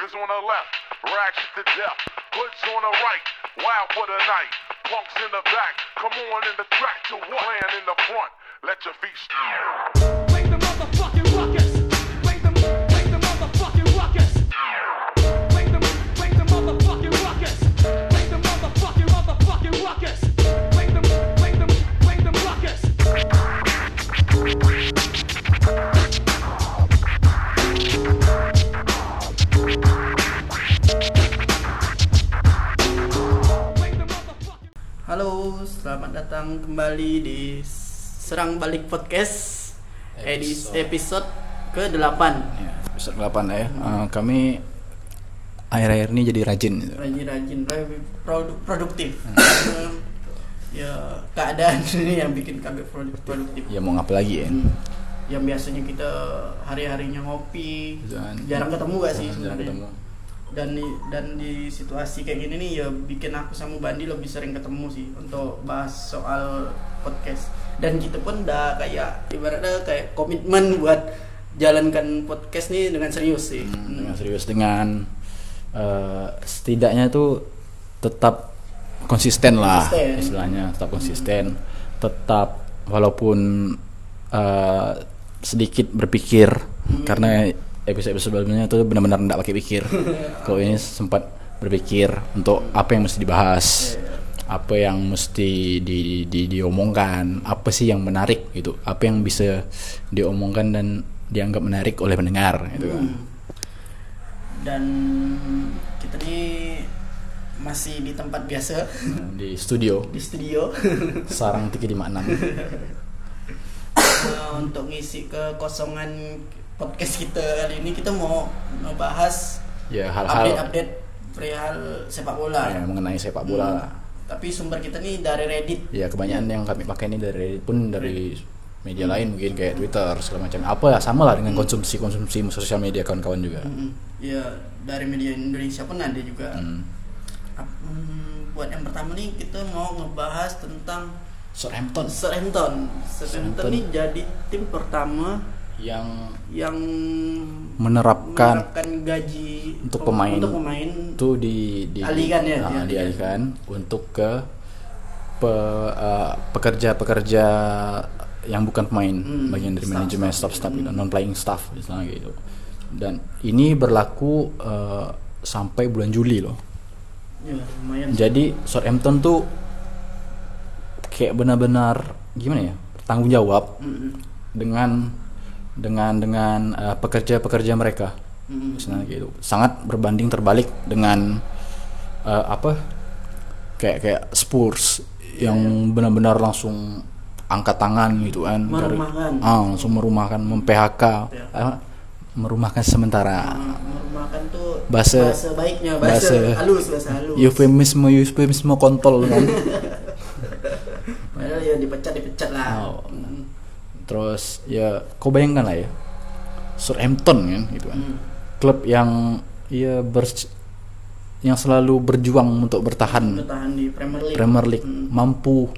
Niggas on the left, ratchet to death. Hoods on the right, wild for the night. Punks in the back, come on in the track to what? Playing in the front, let your feet. Make the motherfucking ruckus. Selamat datang kembali di Serang Balik Podcast edisi episode ke-8 Ya, episode 8 ya. Eh, kami akhir-akhir ini jadi rajin. gitu. Rajin-rajin, produ- produktif Karena, Ya keadaan ini yang bikin kami produ- produktif Ya mau ngapa lagi ya? Hmm. Yang biasanya kita hari-harinya ngopi Dan- Jarang ketemu gak sih Jarang sebenarnya ketemu. Dan di, dan di situasi kayak gini nih ya bikin aku sama Bandi lebih sering ketemu sih untuk bahas soal podcast. Dan kita pun udah kayak ibaratnya kayak komitmen buat jalankan podcast nih dengan serius sih. Hmm, dengan serius dengan eh, setidaknya itu tetap konsisten lah Konsisten. istilahnya tetap konsisten. Tetap walaupun eh, sedikit berpikir karena episode sebelumnya itu benar-benar tidak pakai pikir. Kalau ini sempat berpikir untuk apa yang mesti dibahas apa yang mesti di, di, diomongkan apa sih yang menarik gitu apa yang bisa diomongkan dan dianggap menarik oleh pendengar gitu kan. Dan kita nih masih di tempat biasa. Di studio. Di studio. Sarang 356 Nah, untuk ngisi kekosongan podcast kita kali ini kita mau ngebahas ya hal-hal update-update perihal sepak bola ya, mengenai sepak bola Hmm. lah Tapi sumber kita nih dari Reddit. ya kebanyakan yang kami pakai ini dari pun dari media lain mungkin kayak Twitter segala macam apa ya sama lah dengan konsumsi konsumsi sosial media kawan-kawan juga Mm-mm. Ya dari media Indonesia pun ada juga. Hmm. Hmm, buat yang pertama nih kita mau ngebahas tentang Southampton Southampton. Southampton Southampton. ini jadi tim pertama yang yang menerapkan menerapkan gaji Untuk pem- pemain. untuk pemain itu di, di Alihkan ya, ah, dialihkan. dialihkan untuk ke pe- eh, pekerja-pekerja yang bukan pemain Hmm, bagian dari staff, manajemen staff. staff-staff gitu non playing staff misalnya gitu dan ini berlaku eh, sampai bulan Juli loh ya, lumayan. jadi Southampton tuh kayak benar-benar gimana ya tanggung jawab Mm-mm. dengan dengan dengan eh, pekerja-pekerja mereka. Misalnya gitu. Sangat berbanding terbalik dengan eh, apa? Kayak kayak Spurs yang benar-benar langsung angkat tangan gitu kan. Dari- Merumahkan. ah, langsung merumahkan mem PHK PHK. eh, merumahkan sementara. Ah, merumahkan tuh Bahasa- baiknya bahasa, bahasa- halus bahasa halus. Eufemisme eufemisme kontol kan padahal ya dipecat dipecat lah Oh. Mm. Terus ya kau bayangkan lah ya. Southampton kan gitu kan. Hmm. klub yang ya ber yang selalu berjuang untuk bertahan. Bertahan di Premier League. Premier League. Mm. mampu.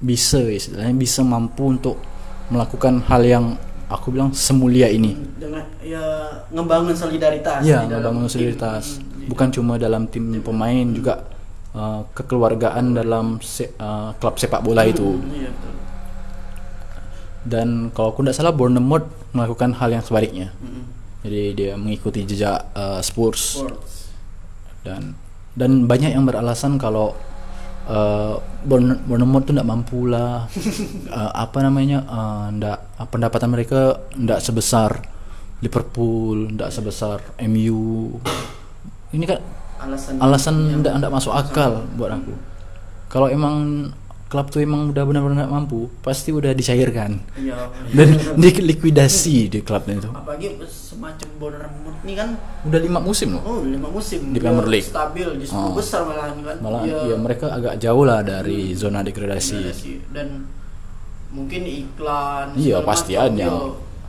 Bisa istilahnya bisa mampu untuk melakukan hal yang aku bilang semulia ini. Dengan ya ngebangun solidaritas ya ngebangun tim. solidaritas. Mm. bukan cuma dalam tim pemain juga uh, kekeluargaan dalam se- uh, klub sepak bola itu. Hmm, iya betul dan kalau aku tidak salah Bournemouth melakukan hal yang sebaliknya. Mm-mm. jadi dia mengikuti jejak uh, Spurs. Sports. dan dan banyak yang beralasan kalau uh, Bourne- Bournemouth tuh tidak mampu lah Uh, apa namanya uh, ndak uh, pendapatan mereka tidak sebesar Liverpool tidak sebesar MU ini kan alasan alasan tidak tidak masuk akal buat aku. Kalau emang klub tuh emang udah benar-benar nggak mampu pasti udah dicairkan. Iya. Dan dilikuidasi di klubnya itu. Apalagi semacam Bournemouth ini kan. Udah lima musim loh. Oh lima musim. Di dia Premier League. stabil di sepuluh Oh. besar malahan kan. Malah Dia ya mereka agak jauh lah dari zona degradasi. Degradasi. dan mungkin iklan Iya, pasti ada. ya,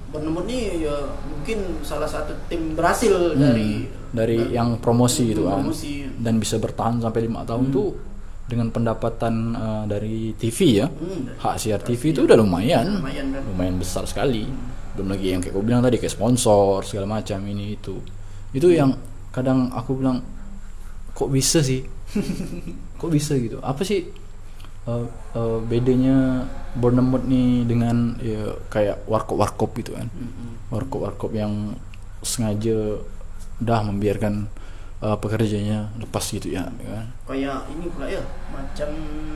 Bournemouth ini ya mungkin salah satu tim berhasil Hmm, dari dari yang promosi gitu kan. promosi. dan bisa bertahan sampai lima tahun tuh dengan pendapatan eh, dari TV ya. Hmm, hak siar TV itu udah lumayan. Lumayan kan? Lumayan besar sekali. Belum lagi yang kayak gue bilang tadi kayak sponsor segala macam ini itu. Itu yang kadang aku bilang kok bisa sih? Kok bisa gitu? Apa sih eh, eh, bedanya Bournemouth nih dengan ya kayak warkop warkop gitu kan? Warkop warkop yang sengaja dah membiarkan eh, pekerjanya lepas gitu ya kan kayak ini pula ya macam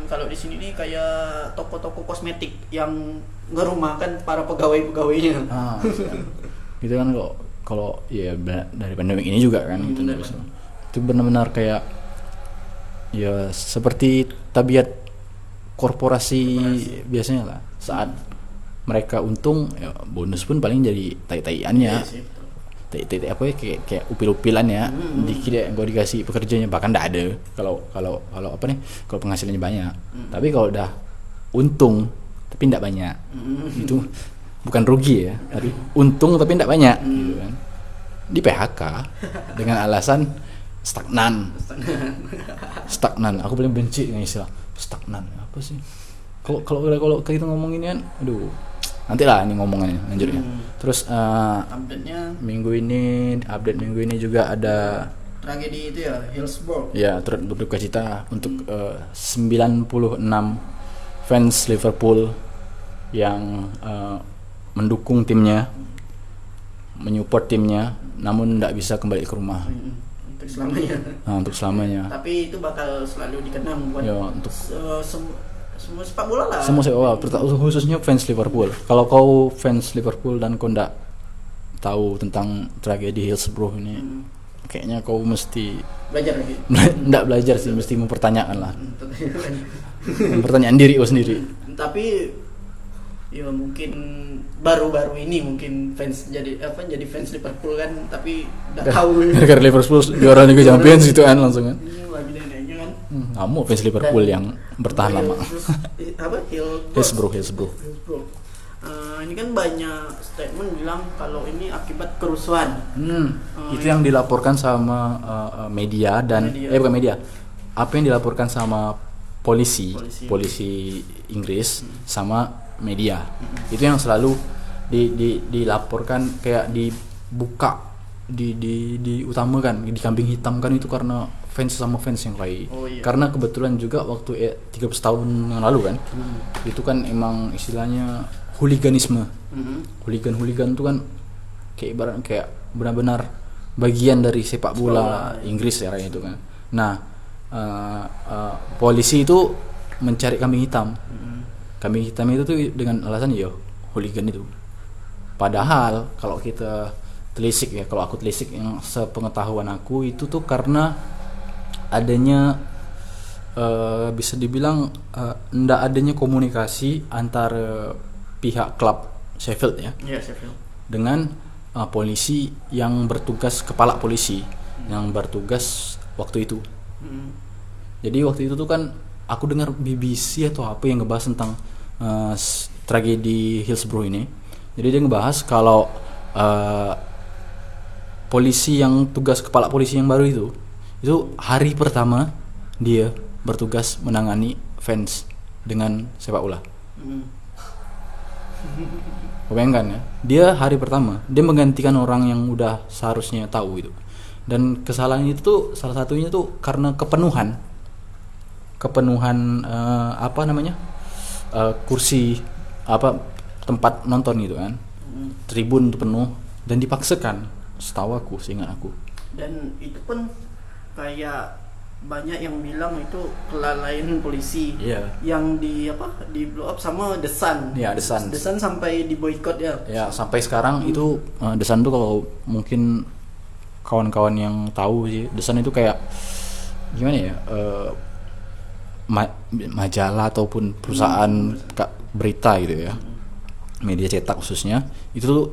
kalau di sini nih kayak toko-toko kosmetik yang ngerumahkan para pegawai-pegawainya. Ah gitu kan kok kalau ya dari pandemi ini juga kan gitu benar. bisa. itu benar-benar kayak ya seperti tabiat korporasi, biasanya lah. Saat mereka untung ya bonus pun paling jadi tai-taiannya. Iya tai-tai apa ya kayak kayak upil-upilan ya. Dikit ya gue dikasih pekerjanya bahkan tidak ada kalau kalau kalau apa nih kalau penghasilannya banyak. Tapi kalau udah untung tapi tidak banyak. Itu bukan rugi ya tapi untung tapi tidak banyak gitu kan. Di PHK dengan alasan stagnan. Stagnan. Aku paling benci dengan istilah stagnan. Apa sih? Kalau kalau kalau kita ngomongin kan aduh nanti lah ini ngomongannya lanjut ya terus eh, update-nya? minggu ini update minggu ini juga ada tragedi itu ya Hillsborough. Ya turut berduka cita untuk eh, 96 fans Liverpool yang eh, mendukung timnya menyupport timnya namun tidak bisa kembali ke rumah. Mm, untuk selamanya. Nah, untuk selamanya. Tapi itu bakal selalu dikenang buat ya untuk se- sem- semua sepak bola lah. Semua sepak bola. Khususnya fans Liverpool. Kalau kau fans Liverpool dan kau tidak tahu tentang tragedi Hillsborough ini Mm, kayaknya kau mesti belajar lagi. Tidak belajar sih mesti mempertanyakan lah. Mm, tapi- mempertanyakan diri kau sendiri. Tapi ya mungkin baru-baru ini mungkin fans jadi apa jadi fans Liverpool kan tapi nggak tahu. gara Liverpool juara Liga Champions gitu kan langsung kan ini lagi neneknya kan Hmm, kamu fans Liverpool Dan- yang bertahan Hill- lama. apa Hillsborough Hillsborough Hillsborough. Hillsborough. Eh, ini kan banyak statement bilang kalau ini akibat kerusuhan. Hmm, Oh, itu iya. yang dilaporkan sama uh, uh, media dan Media. eh bukan media. Apa yang dilaporkan sama polisi Polisi. polisi, Inggris sama media. Itu yang selalu di, di, dilaporkan kayak dibuka di, di diutamakan dikambing hitamkan itu karena fans sama fans yang lain Oh, iya. karena kebetulan juga waktu eh, 13 tahun yang lalu kan itu kan emang istilahnya hooliganisme Mhm. hooligan-hooligan itu kan kayak ibarat kayak benar-benar bagian dari sepak bola bola, Inggris era itu kan. Nah, eh, eh, polisi itu mencari kambing hitam. Mhm. Kambing hitam itu tuh dengan alasan ya hooligan itu. Padahal kalau kita telisik ya, kalau aku telisik yang sepengetahuan aku itu tuh karena adanya eh, bisa dibilang eh, ndak adanya komunikasi antara pihak klub Sheffield ya Iya Sheffield dengan uh, polisi yang bertugas kepala polisi yang bertugas waktu itu. Mhm. Jadi waktu itu tuh kan aku dengar BBC atau apa yang ngebahas tentang uh, tragedi Hillsborough ini. Jadi dia ngebahas kalau uh, polisi yang tugas kepala polisi yang baru itu itu hari pertama dia bertugas menangani fans dengan sepak bola. Kau Bayangkan ya, dia hari pertama dia menggantikan orang yang udah seharusnya tahu itu. Dan kesalahan itu tuh salah satunya tuh karena kepenuhan, kepenuhan eh, apa namanya Eh, kursi apa tempat nonton gitu kan, tribun tuh penuh dan dipaksakan. Setahu aku, seingat aku. dan itu pun kayak banyak yang bilang itu kelalaian polisi Iya. yang di apa di blow up sama. Iya, The Sun. The Sun sampai di boykot ya. Ya sampai sekarang itu eh, Desan tuh kalau mungkin kawan-kawan yang tahu sih Desan itu kayak gimana ya eh, ma- majalah ataupun perusahaan ka- berita gitu ya media cetak khususnya itu tuh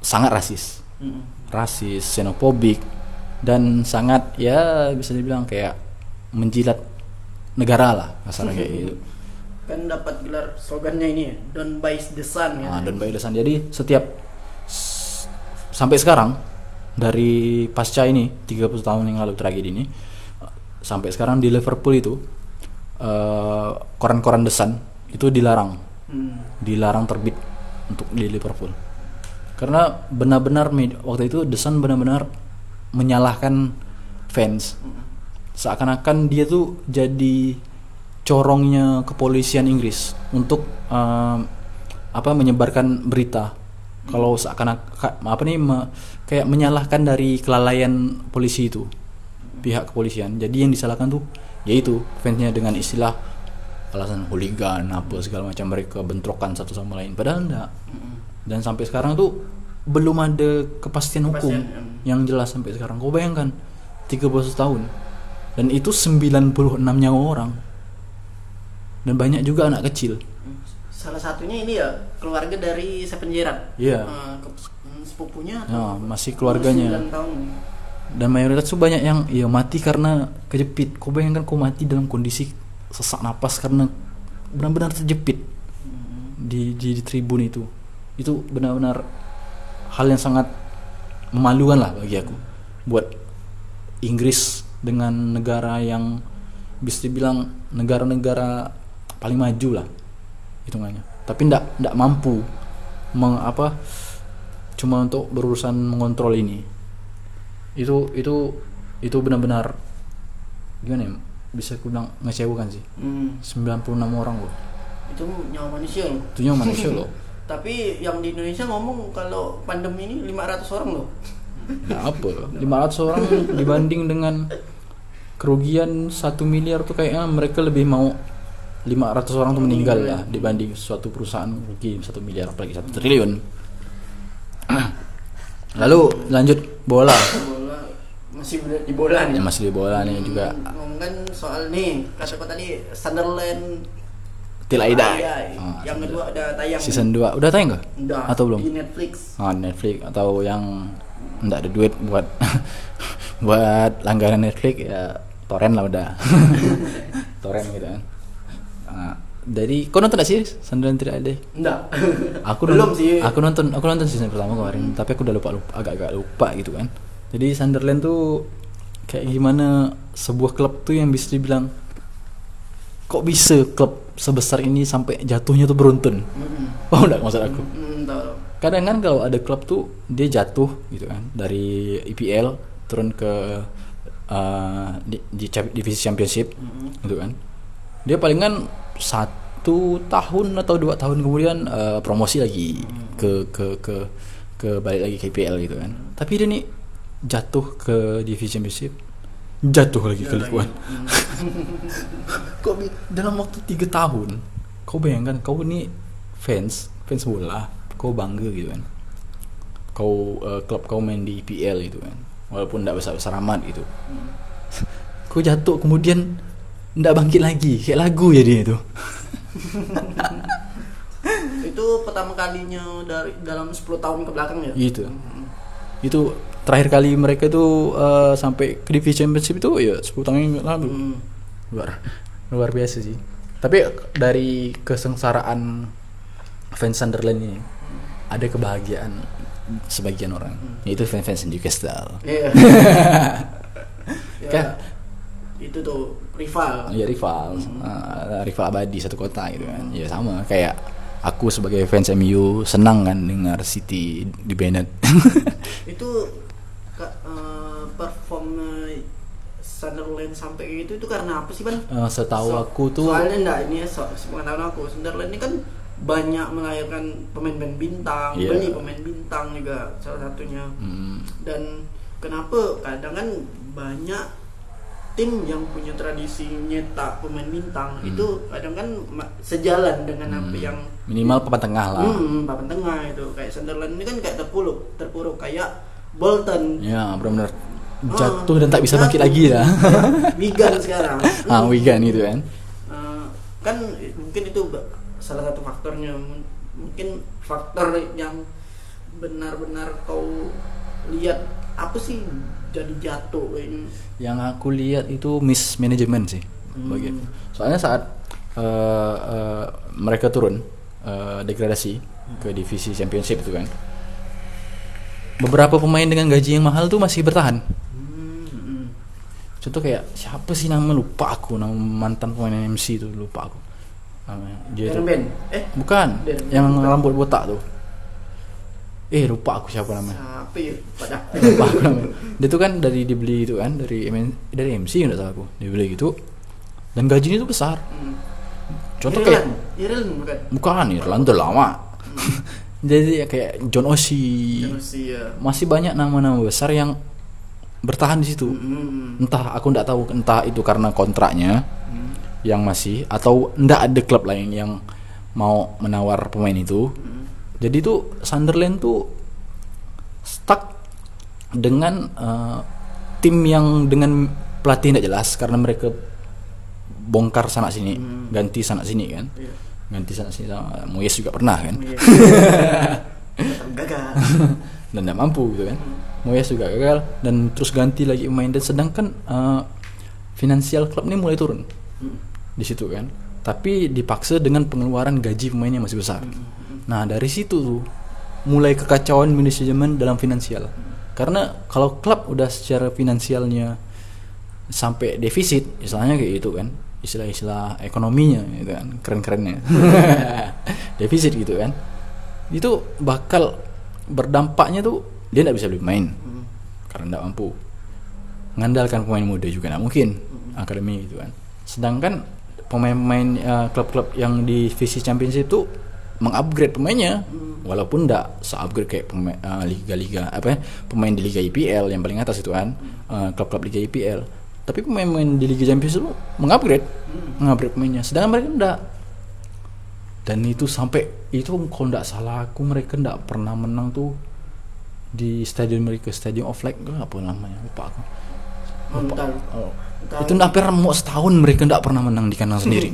sangat rasis Mm. Rasis xenofobik dan sangat ya bisa dibilang kayak menjilat negara lah kasarnya kayak gitu Kan dapat gelar slogannya ini ya, Don't buy the Sun ya. Nah, dan Bayu Desan. Jadi setiap sampai sekarang dari pasca ini 30 tahun yang lalu tragedi ini sampai sekarang di Liverpool itu eh, koran-koran Desan itu dilarang, Hmm. dilarang terbit untuk di Liverpool. Karena benar-benar waktu itu Desan benar-benar menyalahkan fans. Seakan-akan dia tuh jadi corongnya kepolisian Inggris untuk eh, apa menyebarkan berita. Kalau seakan-akan apa nih me- kayak menyalahkan dari kelalaian polisi itu pihak kepolisian. Jadi yang disalahkan tuh yaitu fansnya dengan istilah alasan hooligan apa segala macam mereka bentrokan satu sama lain. Padahal enggak dan sampai sekarang tuh belum ada kepastian hukum Kepastian, yang jelas sampai sekarang kau bayangkan 31 tahun dan itu 96 nyawa orang dan banyak juga anak kecil Salah satunya ini ya keluarga dari Seven Gerrard. Iya. Ke- hmm, sepupunya Ya, atau masih keluarganya. 9 tahun. dan mayoritas tuh banyak yang ya mati karena kejepit kau bayangkan kau mati dalam kondisi sesak napas karena benar-benar terjepit di, di di tribun itu itu benar-benar hal yang sangat memalukan lah bagi aku buat Inggris dengan negara yang bisa dibilang negara-negara paling maju lah hitungannya. Tapi ndak ndak mampu meng, apa cuma untuk berurusan mengontrol ini. Itu itu itu benar-benar gimana ya bisa aku bilang ngecewakan sih. Hmm, 96 orang loh. Itu nyawa manusia loh. itu yang manusia loh Tapi yang di Indonesia ngomong kalau pandemi ini 500 orang loh. nah apa 500 orang dibanding dengan kerugian 1 miliar tuh kayaknya mereka lebih mau 500 orang tuh meninggal lah dibanding suatu perusahaan rugi 1 miliar apalagi 1 triliun lalu lanjut bola Bola masih di bola nih. masih di bola nih juga Ngomongkan soal nih, kata tadi Sunderland Till I Die. Ah, yang kedua ada tayang. season 2 udah tayang gak? Udah, atau belum? Di Netflix. Ah, Netflix atau yang enggak ada duit buat buat langganan Netflix ya torrent lah udah torrent gitu kan Ah, dari kau nonton gak sih Sunderland tidak ada Enggak. aku belum non- sih. aku nonton aku nonton season pertama kemarin tapi aku udah lupa lupa agak-agak lupa gitu kan jadi Sunderland tuh kayak gimana sebuah klub tuh yang bisa dibilang kok bisa klub sebesar ini sampai jatuhnya tuh beruntun? Mm-mm. paham nggak maksud aku? Hmm, tahu. kadang kan kalau ada klub tuh dia jatuh gitu kan dari IPL turun ke uh, di, di divisi championship gitu kan. Dia palingan satu tahun atau dua tahun kemudian uh, promosi lagi ke ke ke ke balik lagi ke IPL gitu kan. Tapi dia nih jatuh ke divisi championship jatuh lagi ke Ligue 1 kok dalam waktu tiga tahun kau bayangkan kau ini fans fans bola kau bangga gitu kan? Kau eh, klub kau main di IPL gitu kan? Walaupun tidak besar besar amat gitu. Kau jatuh kemudian tidak bangkit lagi. Kayak lagu dia itu Itu pertama kalinya dari dalam 10 tahun ke belakang ya. gitu itu terakhir kali mereka itu eh, sampai ke divisi championship itu ya 10 tahun yang lalu. Hmm. luar luar biasa sih. Tapi dari kesengsaraan fans Sunderland ini ada kebahagiaan sebagian orang. Yaitu fans-fans Newcastle. Iya. ya, Kan? itu tuh rival. ya rival. Eh, rival abadi satu kota gitu kan. Ya sama. Kayak aku sebagai fans MU senang kan dengar City di Bennett. Itu eh, perform eh, Sunderland sampai itu itu karena apa sih ban? Eh, setahu So- aku tuh soalnya enggak ini ya so, sepengetahuan aku Sunderland ini kan banyak melahirkan pemain-pemain bintang, Iya. beli pemain bintang juga salah satunya. mm, Dan kenapa kadang kan banyak tim yang punya tradisi nyetak pemain bintang Hmm. itu kadang kan sejalan dengan apa mm, yang minimal papan tengah lah Hmm, papan tengah itu kayak Sunderland ini kan kayak terpuruk, terpuruk kayak Bolton. ya benar-benar jatuh dan tak bisa bangkit lagi lah Wigan sekarang. ah Wigan gitu kan. Eh, kan mungkin itu salah satu faktornya. Mungkin faktor yang benar-benar kau lihat apa sih jadi jatuh kayaknya yang aku lihat itu mismanagement sih Hmm. bagi soalnya saat eh, eh, mereka turun eh, degradasi ke divisi championship itu kan beberapa pemain dengan gaji yang mahal tuh masih bertahan. Hmm, contoh kayak siapa sih nama lupa aku nama mantan pemain MC itu lupa aku. Namanya dia tuh Ben eh? Bukan Darren yang bukan. rambut botak tuh eh lupa aku siapa namanya. Apa ya? Lupa aku namanya. Dia tuh kan dari dibeli itu kan dari MN, dari MC nggak salah aku. Dibeli gitu. Dan gajinya tuh besar. Hmm. contoh kayak Ireland bukan? bukan Irland udah lama. Jadi ya kayak John Oshie. Rusia. masih banyak nama-nama besar yang bertahan di situ. Hmm. entah aku nggak tahu entah itu karena kontraknya yang masih atau ndak ada klub lain yang mau menawar pemain itu. Jadi tuh Sunderland tuh stuck dengan eh, tim yang dengan pelatih tidak jelas karena mereka bongkar sana sini ganti sana sini kan. Iya. ganti sana sini sama Moyes juga pernah kan. Iya. Gagal. dan tidak mampu gitu kan Moyes juga gagal dan terus ganti lagi pemain. Dan sedangkan eh, finansial klub ini mulai turun. Di situ kan. Tapi dipaksa dengan pengeluaran gaji pemain yang masih besar. Nah dari situ tuh mulai kekacauan manajemen dalam finansial. Karena kalau klub udah secara finansialnya sampai defisit istilahnya kayak gitu kan. Istilah-istilah ekonominya gitu kan. Keren-kerennya. Defisit gitu kan. Itu bakal berdampaknya tuh dia tidak bisa beli pemain. Karena tidak mampu. Mengandalkan pemain muda juga nggak mungkin. Akademi gitu kan. Sedangkan pemain-pemain eh, klub-klub yang di divisi championship itu mengupgrade pemainnya. Walaupun tidak se-upgrade kayak pemain, eh, liga-liga apa ya, pemain di liga IPL yang paling atas itu kan. Eh, klub-klub liga IPL tapi pemain-pemain di liga champions itu mengupgrade. Mengupgrade pemainnya. Sedangkan mereka enggak dan itu sampai itu kalau tidak salah aku mereka tidak pernah menang tuh di stadion mereka stadium of Light apa namanya lupa aku Mental. Oh. Itu hampir mau setahun mereka tidak pernah menang di kandang sendiri.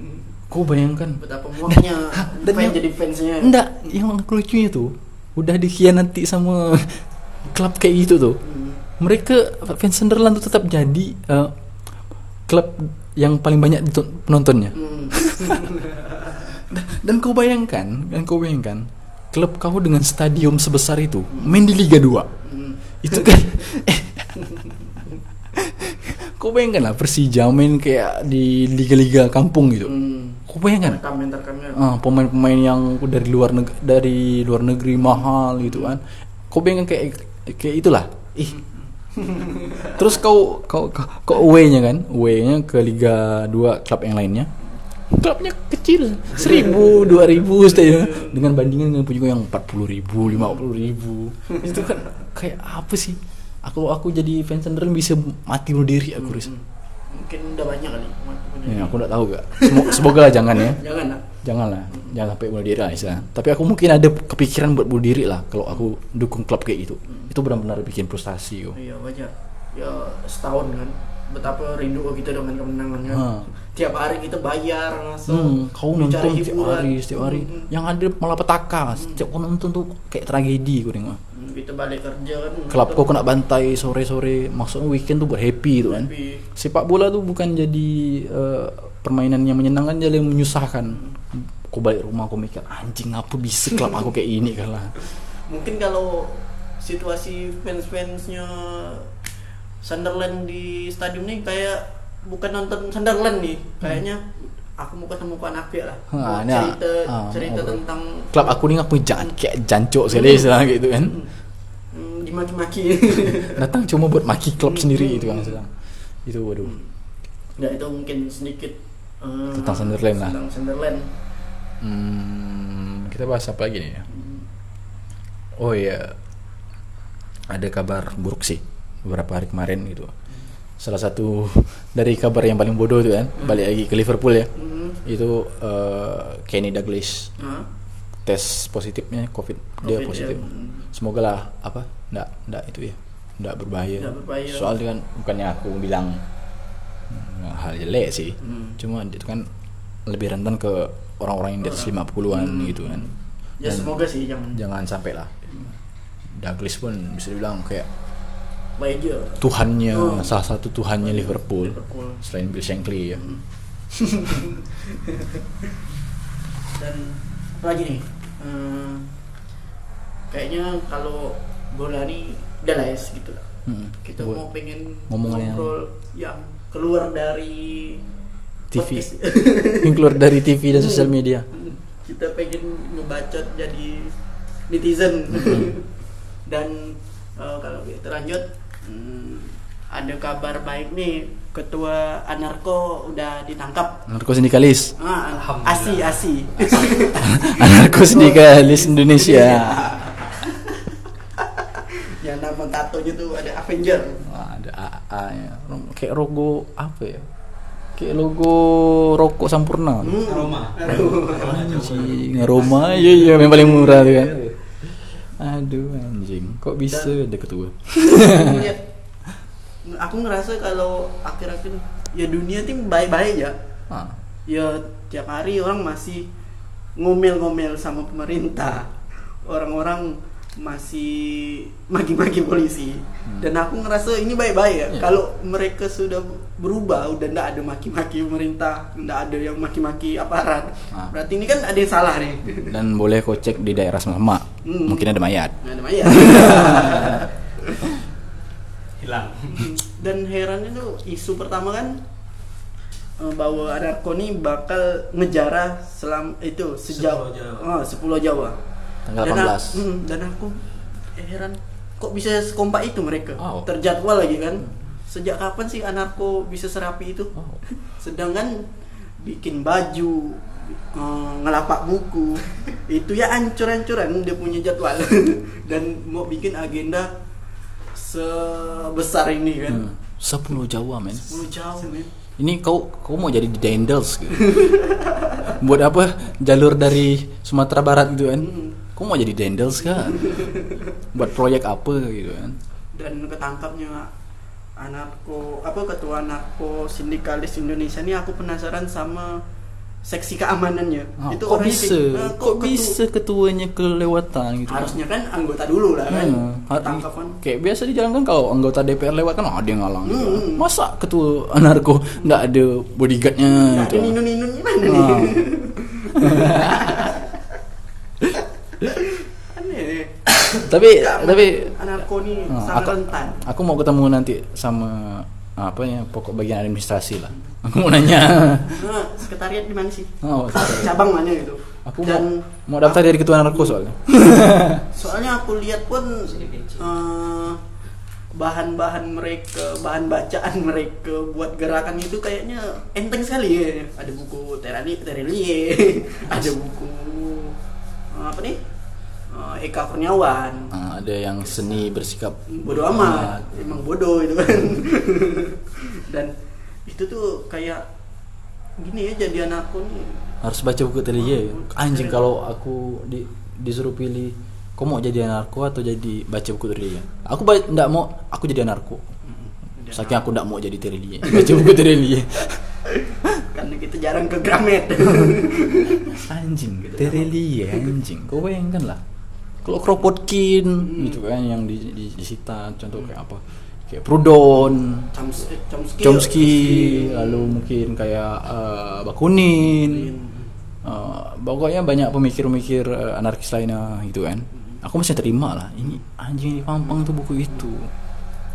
Kau bayangkan? Betapa muaknya Dan yang- jadi fansnya. Enggak, yang lucunya tuh udah dikhianati sama klub kayak gitu tuh. Mereka fans Sunderland tuh tetap jadi eh, klub yang paling banyak penontonnya. Hmm. Dan kau bayangkan, dan kau bayangkan klub kau dengan stadium sebesar itu main di Liga 2. Itu kan Kau bayangkan lah Persija main kayak di liga-liga kampung gitu. Hmm. Kau bayangkan? Ah, pemain-pemain yang dari luar negeri, dari luar negeri mahal gitu kan. Kau bayangkan kayak kayak itulah. Ih. Terus kau kau kau, kau away-nya kan? Away-nya ke Liga 2 klub yang lainnya. Klubnya kecil, seribu, dua ribu saja dengan bandingan dengan punya yang empat puluh ribu, lima puluh ribu. Itu kan kayak apa sih? Aku aku jadi fans Sunderland bisa mati bunuh diri aku Riz. Mungkin udah banyak kali. Ya, aku nggak tahu gak. Semoga, semoga lah jangan ya. Jangan lah. janganlah jangan sampai bunuh diri lah istilah. tapi aku mungkin ada kepikiran buat bunuh diri lah kalau aku dukung klub kayak gitu itu benar-benar bikin frustasi kok Iya wajar. Ya setahun kan. Betapa rindu kita dengan kemenangan kan. Ha. Tiap hari kita bayar masuk. hmm, kau nonton hiburan. hari setiap hari Hmm. yang ada malah petaka setiap kau nonton tuh kayak tragedi kau tengok Hmm, Kita balik kerja kan. klub kau kena bantai sore-sore maksudnya weekend tuh buat happy itu kan Tapi sepak bola tuh bukan jadi eh, permainan yang menyenangkan jadi yang menyusahkan kau balik rumah kau mikir anjing apa bisa klub aku kayak ini kan lah mungkin kalau situasi fans-fansnya Sunderland di stadium nih kayak bukan nonton Sunderland nih. Kayaknya aku mau ketemu Pak Nafi lah. Ha, ini, cerita ah, cerita ngobrol. tentang klub aku ni aku jan kayak jancok sekali istilah gitu kan. Hmm, dimaki-maki. Datang cuma buat maki klub sendiri itu kan sedang itu waduh. Nggak itu mungkin sedikit eh, Tentang Sunderland lah. tentang Sunderland. Hmm, kita bahas apa lagi nih? Ya oh iya ada kabar buruk sih beberapa hari kemarin gitu. Salah satu dari kabar yang paling bodoh itu kan balik lagi ke Liverpool ya. Hmm, itu eh, Kenny Douglas. Ah, tes positifnya covid, dia Covid, positif. Ya. Hmm. semoga lah apa ndak ndak itu ya ndak berbahaya. Berbahaya. soalnya kan bukannya aku bilang hmm, hal jelek sih. Hmm. cuma itu kan lebih rentan ke orang-orang yang di atas 50-an gitu kan. Ya Dan semoga sih jangan. jangan sampai lah. Douglas pun bisa dibilang kayak aja Tuhannya Oh. salah satu Tuhannya Liverpool, Liverpool. selain Bill Shankly ya. Dan apa lagi nih? Hmm, kayaknya kalau bola nih udah lah ya segitu lah. Hmm. kita Buat mau pengen ngomongan yang- ngobrol yang keluar dari TV. yang keluar dari TV dan sosial media. Kita pengen ngebacot jadi netizen. Dan eh, kalau kita lanjut hmm, ada kabar baik nih ketua anarko udah ditangkap Narko sindikalis. ah, Alhamdulillah. asi asi Narko sindikalis Indonesia. yang nama tatonya tuh ada Avenger Wah, ada AA nya. Kayak logo apa ya? Kayak logo rokok sampurna. Hmm. Aroma. Aroma iya iya yang paling murah tuh kan. Aduh anjing, kok bisa ada ketua? Ngeliat, aku ngerasa kalau akhir-akhir ya dunia tuh baik-baik ya Ah, ya tiap hari orang masih ngomel-ngomel sama pemerintah. Orang-orang masih maki-maki polisi dan aku ngerasa ini baik-baik ya Iya. kalau mereka sudah berubah udah ndak ada maki-maki pemerintah ndak ada yang maki-maki aparat Ah. berarti ini kan ada yang salah nih Dan boleh kau cek di daerah Semak Hmm. Mungkin ada mayat. Ada mayat Hilang. dan herannya tuh isu pertama kan eh, bahwa anarko ini bakal ngejarah selam itu sejauh Sepulau Jawa. oh, Sepulau Jawa Tanggal dan, 18. a- hmm, dan aku eh, heran kok bisa sekompak itu mereka Wow. terjadwal lagi kan sejak kapan sih anarko bisa serapi itu Wow. sedangkan bikin baju eh, ngelapak buku itu ya ancur-ancuran dia punya jadwal dan mau bikin agenda sebesar ini kan Hmm. 10 Jawa men. 10 jauh men Ini kau kau mau jadi di Dendels gitu. Buat apa jalur dari Sumatera Barat gitu kan? Kau mau jadi Dendels kan? Buat proyek apa gitu kan? dan ketangkapnya anarko apa ketua anarko sindikalis Indonesia ini aku penasaran sama seksi keamanannya Ah, itu kok bisa? kayak, eh, kok ketu- bisa ketuanya kelewatan gitu? harusnya kan anggota dulu lah kan Hmm, ketangkap kan Kayak biasa dijalankan kalau anggota DPR lewat kan ada yang ngalang. gitu. Hmm. Masa ketua anarko nggak ada bodyguardnya nggak ada gitu? ninun-ninun gimana Ah. nih aneh tapi Keamanan tapi anarko ini Ah, sangat aku- rentan Aku mau ketemu nanti sama apa ya pokok bagian administrasi lah. Aku mau nanya. nah, sekretariat di mana sih Oh, cabang mana gitu aku dan mau mau daftar jadi ketua narko soalnya. soalnya aku lihat pun eh, bahan-bahan mereka bahan bacaan mereka buat gerakan itu kayaknya enteng sekali ya ada buku Terali Terelie ada buku eh, apa nih Eh, Eka Kurniawan. Ah, ada yang seni bersikap bodoh amat. emang bodoh itu kan. Dan itu tuh kayak gini ya jadi anakku nih. Harus baca buku Telia. Anjing kalau aku di, disuruh pilih kau mau jadi anarko atau jadi baca buku Telia? Aku ba- nggak mau aku jadi anarko. Saking aku nggak mau jadi Telia. Baca buku Telia. karena kita jarang ke Gramet. Anjing Terelie anjing. Kau bayangkan lah kalau Kropotkin gitu kan yang di, di, disita contoh kayak apa? Kayak Prudon Chomsky Chomsky, Chomsky lalu mungkin kayak eh, Bakunin Eh, pokoknya banyak pemikir-pemikir eh, anarkis lainnya gitu kan. Aku masih terima lah ini anjing ini pampang tuh buku itu.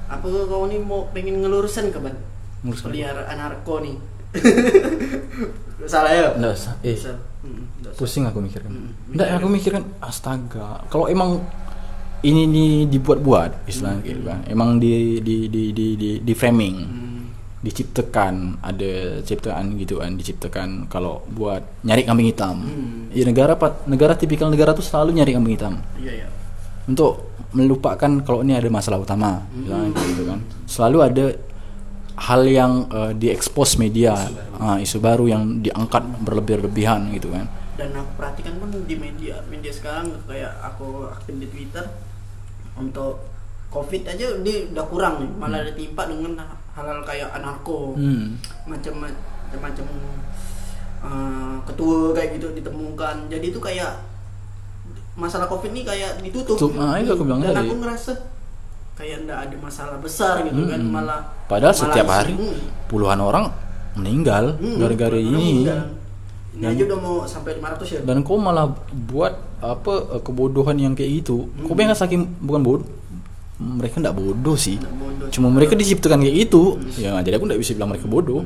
Apa kau nih mau pengen ngelurusan ke ban Ngeluruskan apa? pelihara anarko nih salah ya? Nggak usah. eh. Hmm, usah. pusing aku mikirkan Hmm, Nggak, aku mikirkan astaga kalau emang ini nih dibuat-buat istilahnya gitu kan. Emang di di di di di, di framing Hmm, diciptakan ada ciptaan gitu kan diciptakan kalau buat nyari kambing hitam. Hmm. ya negara negara tipikal negara tuh selalu nyari kambing hitam. Iya ya untuk melupakan kalau ini ada masalah utama kayak gitu kan. Selalu ada hal yang eh, diekspos media ah, isu baru yang diangkat berlebih-lebihan gitu kan. Dan aku perhatikan pun di media media sekarang kayak aku aktif di Twitter untuk covid aja dia udah kurang nih. Malah ditimpa dengan hal-hal kayak anarko Hmm. macam macam uh, ketua kayak gitu ditemukan. Jadi itu kayak masalah covid ini kayak ditutup. Tutup, ah, itu aku bilang dan tadi. aku ngerasa kayak ndak ada masalah besar gitu kan Hmm. malah Padahal malah setiap hari hmm. puluhan orang meninggal Hmm, gara-gara orang ini. meninggal. ini aja udah mau sampai 500 ya Dan kau malah buat apa eh, kebodohan yang kayak itu. Kau Hmm. bayangkan saking bukan bodoh. Mereka ndak bodoh sih. Nggak bodoh. Cuma mereka diciptakan kayak itu. Ya, jadi aku ndak bisa bilang mereka bodoh.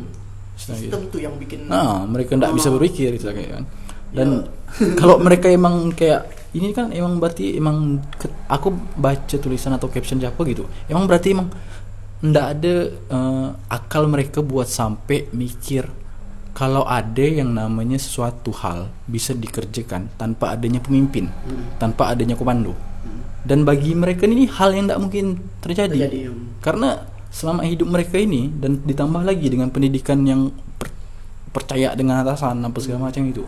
Gitu. sistem tuh yang bikin Nah, mereka ndak bisa Oh. berpikir itu kayak kan. Dan kalau mereka emang kayak ini kan emang berarti emang ke- aku baca tulisan atau caption siapa gitu. Emang berarti emang ndak ada eh, akal mereka buat sampai mikir kalau ada yang namanya sesuatu hal bisa dikerjakan tanpa adanya pemimpin tanpa adanya komando. Dan bagi mereka ini hal yang tidak mungkin terjadi, Terjadi, hmm. karena selama hidup mereka ini dan ditambah lagi dengan pendidikan yang per- percaya dengan atasan apa segala macam itu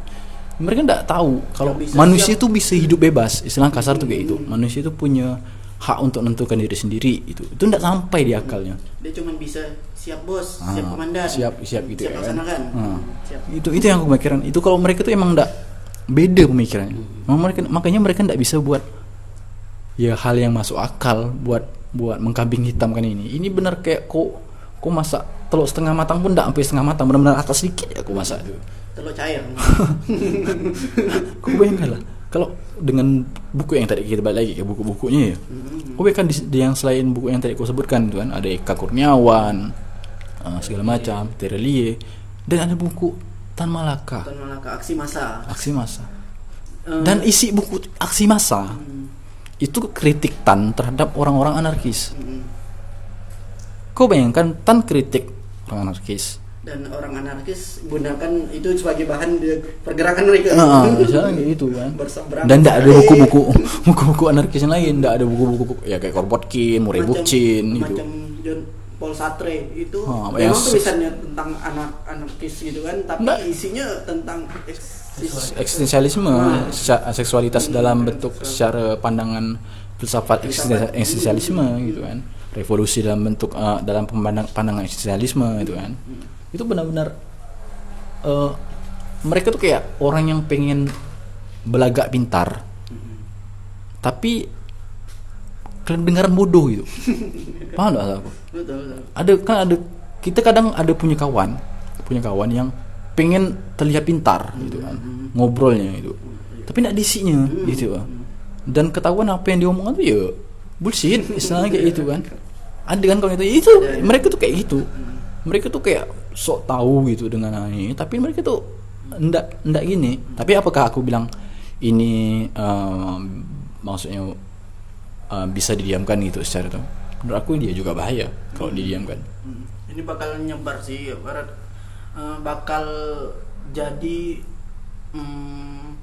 mereka tidak tahu kalau manusia siap. itu bisa hidup bebas. Istilah kasar tuh kayak itu. Manusia itu punya hak untuk menentukan diri sendiri itu. Itu tidak sampai di akalnya. Dia cuma bisa siap bos Ah, siap komandan siap siap gitu siap ya kan. Ah. siap. Itu itu yang aku pikiran itu kalau mereka tuh emang ndak beda pemikirannya. Emang mereka makanya mereka ndak bisa buat ya hal yang masuk akal buat buat mengkambing hitamkan ini. Ini benar kayak kok kok masak telur setengah matang pun ndak sampai setengah matang. Benar-benar atas sedikit ya aku masak itu telur cair. Kau bayangkan lah kalau dengan buku yang tadi kita balik lagi ke buku-bukunya ya kau bayangkan di, di yang selain buku yang tadi kau sebutkan itu kan ada Eka Kurniawan eh, segala macam Terelie dan ada buku Tan Malaka. Tan Malaka aksi massa. Aksi massa. Eh, dan isi buku aksi massa itu kritik Tan terhadap orang-orang anarkis. Mm, kau bayangkan Tan kritik orang anarkis dan orang anarkis gunakan itu sebagai bahan pergerakan mereka Ah, misalnya kayak gitu kan. Dan tidak ada buku-buku buku-buku anarkis yang lain, tidak ada buku-buku ya kayak Korbotkin, Murray Bookchin gitu. macam John Paul Sartre itu Oh, memang yang tulisannya tentang anak anarkis gitu kan tapi Nggak. isinya tentang eksis- Eksistensialisme, sya- seksualitas dalam bentuk secara pandangan filsafat eksisten- eksistensialisme gitu kan. Revolusi dalam bentuk eh, dalam pemandang, pandangan eksistensialisme gitu kan. Itu benar-benar eh, mereka tuh kayak orang yang pengen belagak pintar. Tapi kedengaran bodoh gitu. Paham gak aku? betul, betul. ada kan ada kita kadang ada punya kawan punya kawan yang pengen terlihat pintar gitu kan ngobrolnya gitu. Tapi tidak disinya gitu. Kan dan ketahuan apa yang diomongkan tuh ya bullshit istilahnya kayak gitu kan. Ada kan kalau itu itu mereka tuh kayak gitu. Mereka tuh kayak sok tahu gitu dengan ini tapi mereka tuh ndak ndak gini. Tapi apakah aku bilang ini em, maksudnya eh, bisa didiamkan gitu secara itu menurut aku dia juga bahaya kalau didiamkan. Hmm. ini bakal nyebar sih barat. Eh, bakal jadi hmm,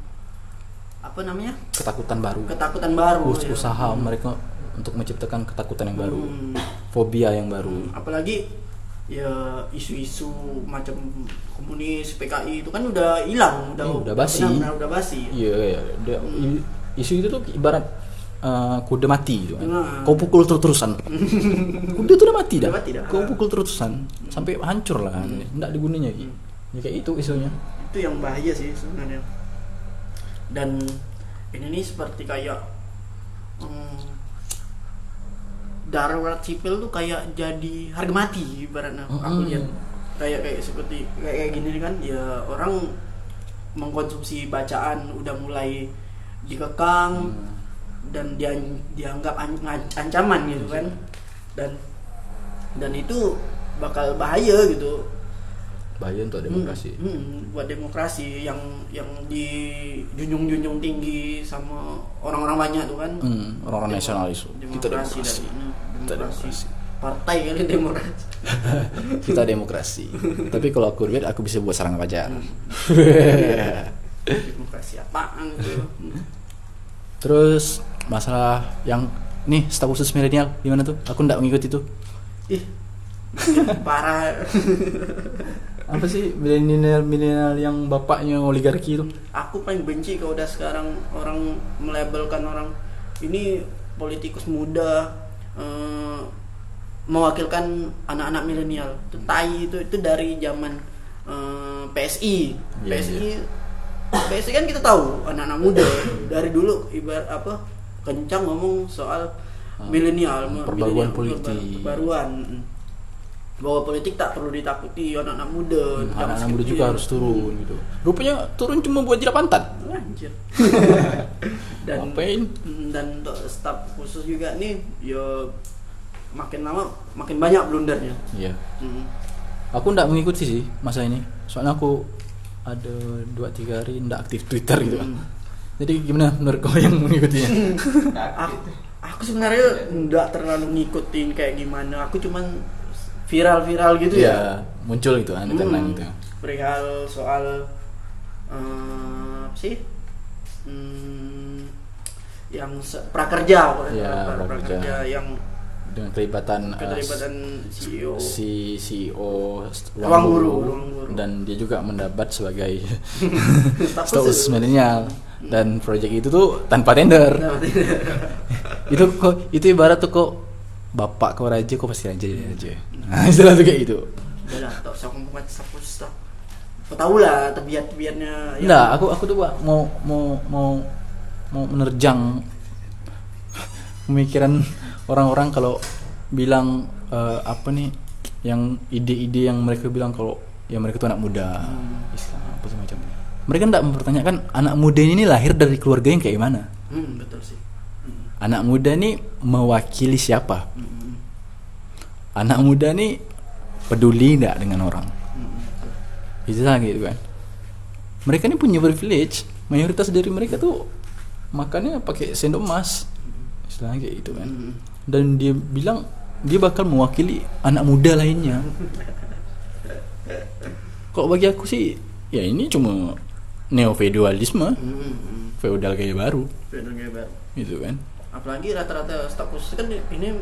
apa namanya? Ketakutan baru. Ketakutan baru Us- ya. usaha mereka untuk menciptakan ketakutan yang baru. Hmm. fobia yang baru. Apalagi ya isu-isu macam komunis PKI itu kan udah hilang udah Iya, udah basi. benar-benar udah basi. Iya iya Dia- i- isu itu tuh ibarat eh, kuda mati gitu kan. Nah. kau pukul terus-terusan. Kuda tuh udah mati dah. Udah mati dah. kau pukul terusan sampai hancur lah. Nggak ada gunanya gitu ya kayak itu isunya. Itu yang bahaya sih sebenarnya. Dan ini nih seperti kayak hmm, darurat sipil tuh kayak jadi harga mati ibaratnya aku Mm-mm. lihat kayak kayak seperti kayak, kayak gini kan ya orang mengkonsumsi bacaan udah mulai dikekang dan dia dianggap an- an- ancaman gitu kan dan dan itu bakal bahaya gitu bahaya untuk demokrasi Hmm, hmm, buat demokrasi yang yang dijunjung-junjung tinggi sama orang-orang banyak tuh kan. Hmm, orang-orang Demo- nasionalis. Kita demokrasi. dari- hmm, Kita demokrasi. demokrasi. Partai kali demokrasi. kita demokrasi tapi kalau aku lihat aku bisa buat serangan fajar demokrasi apaan gitu. Hmm. terus masalah yang nih staf khusus milenial gimana tuh aku nggak mengikuti tuh Ih. Parah. apa sih milenial milenial yang bapaknya oligarki itu Aku paling benci kalau udah sekarang orang melabelkan orang ini politikus muda eh, mewakilkan anak-anak milenial. Itu tai itu itu dari zaman eh, PSI. Iya, PSI PSI kan kita tahu anak-anak muda dari dulu ibarat apa kencang ngomong soal milenial Ah, perbaruan milenial, politik. perba- perbaruan bahwa politik tak perlu ditakuti anak-anak muda zaman anak-anak muda juga ya. harus turun gitu rupanya turun cuma buat jilat pantat Anjir. dan Ngapain? dan untuk staf khusus juga nih ya makin lama makin banyak blundernya. iya Hmm. aku nggak mengikuti sih masa ini soalnya aku ada dua tiga hari nggak aktif twitter gitu Hmm. Jadi gimana menurut kau yang mengikutinya? aku, aku sebenarnya nggak terlalu ngikutin kayak gimana aku cuman viral-viral gitu ya ya muncul gitu kan Hmm, gitu. perihal soal eh, apa sih? Hmm, yang prakerja kalau Ya, prakerja. prakerja. yang Dengan kelibatan uh, keterlibatan CEO si CEO Ruang Guru, Ruang Guru. dan dia juga mendapat sebagai Status itu. milenial. Dan proyek itu tuh tanpa tender. Itu kok itu ibarat tuh kok bapak kau raja kok pasti raja jadi raja nah istilah tuh kayak gitu tahu lah tebiat-tebiatnya yang- enggak aku aku tuh Pak, mau mau mau mau menerjang pemikiran orang-orang kalau bilang eh, apa nih yang ide-ide yang mereka bilang kalau ya mereka tuh anak muda Islam apa semacam mereka tidak mempertanyakan anak muda ini lahir dari keluarga yang kayak gimana. Hmm, betul sih. Hmm, anak muda nih mewakili siapa? Hmm, anak muda nih peduli nggak dengan orang lah gitu kan. Mereka ini punya privilege. Mayoritas dari mereka tuh makannya pakai sendok emas. Istilahnya kayak gitu kan. Hmm. dan dia bilang dia bakal mewakili anak muda lainnya. Kok bagi aku sih ya ini cuma neo feudalisme Hmm, hmm. feudal kayak baru. Film kayak baru. gitu kan. Apalagi rata-rata staf khusus kan ini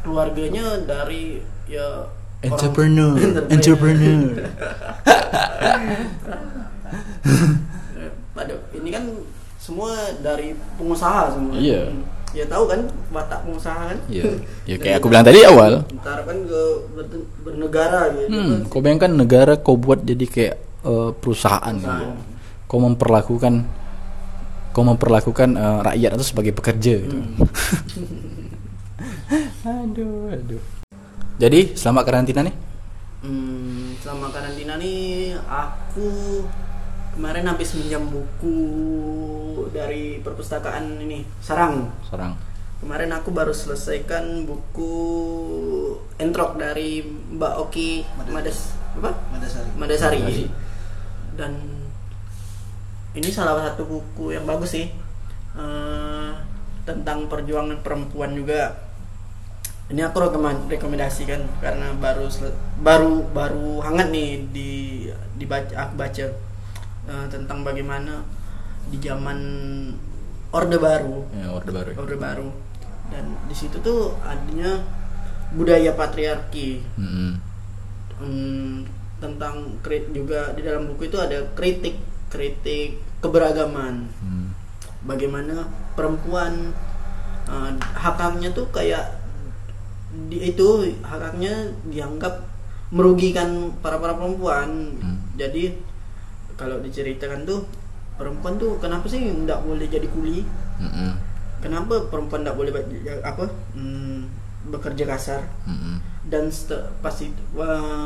keluarganya dari ya orang- entrepreneur entrepreneur pada ini kan semua dari pengusaha semua Iya. ya tahu kan watak pengusaha kan ya ya kayak aku bilang tadi awal ntar kan ke ber- bernegara gitu kan. Hmm, kau bayangkan negara kau buat jadi kayak eh, perusahaan, gitu. Perusahaan. Kau memperlakukan kau memperlakukan eh, rakyat itu sebagai pekerja gitu. aduh, aduh. Jadi selama karantina nih? Hmm, selama karantina nih aku kemarin habis minjam buku dari perpustakaan ini Sarang. Seorang. Kemarin aku baru selesaikan buku entrok dari Mbak Oki Mades apa? Madasari. Madasari. Madasari. Dan ini salah satu buku yang bagus sih Eh, tentang perjuangan perempuan juga. Ini aku rekomen- rekomendasikan karena baru baru baru hangat nih di dibaca aku baca eh, tentang bagaimana di zaman Orde Baru Ya, orde baru. ya. Orde Baru dan di situ tuh adanya budaya patriarki Mm-mm. Hmm, tentang krit juga di dalam buku itu ada kritik kritik keberagaman Hmm. bagaimana perempuan uh, hak-haknya tuh kayak di, itu hak-haknya dianggap merugikan para para perempuan Hmm. jadi kalau diceritakan tuh perempuan tuh kenapa sih nggak boleh jadi kuli Mm-mm. kenapa perempuan nggak boleh ba- apa hmm, bekerja kasar Mm-mm. dan pasti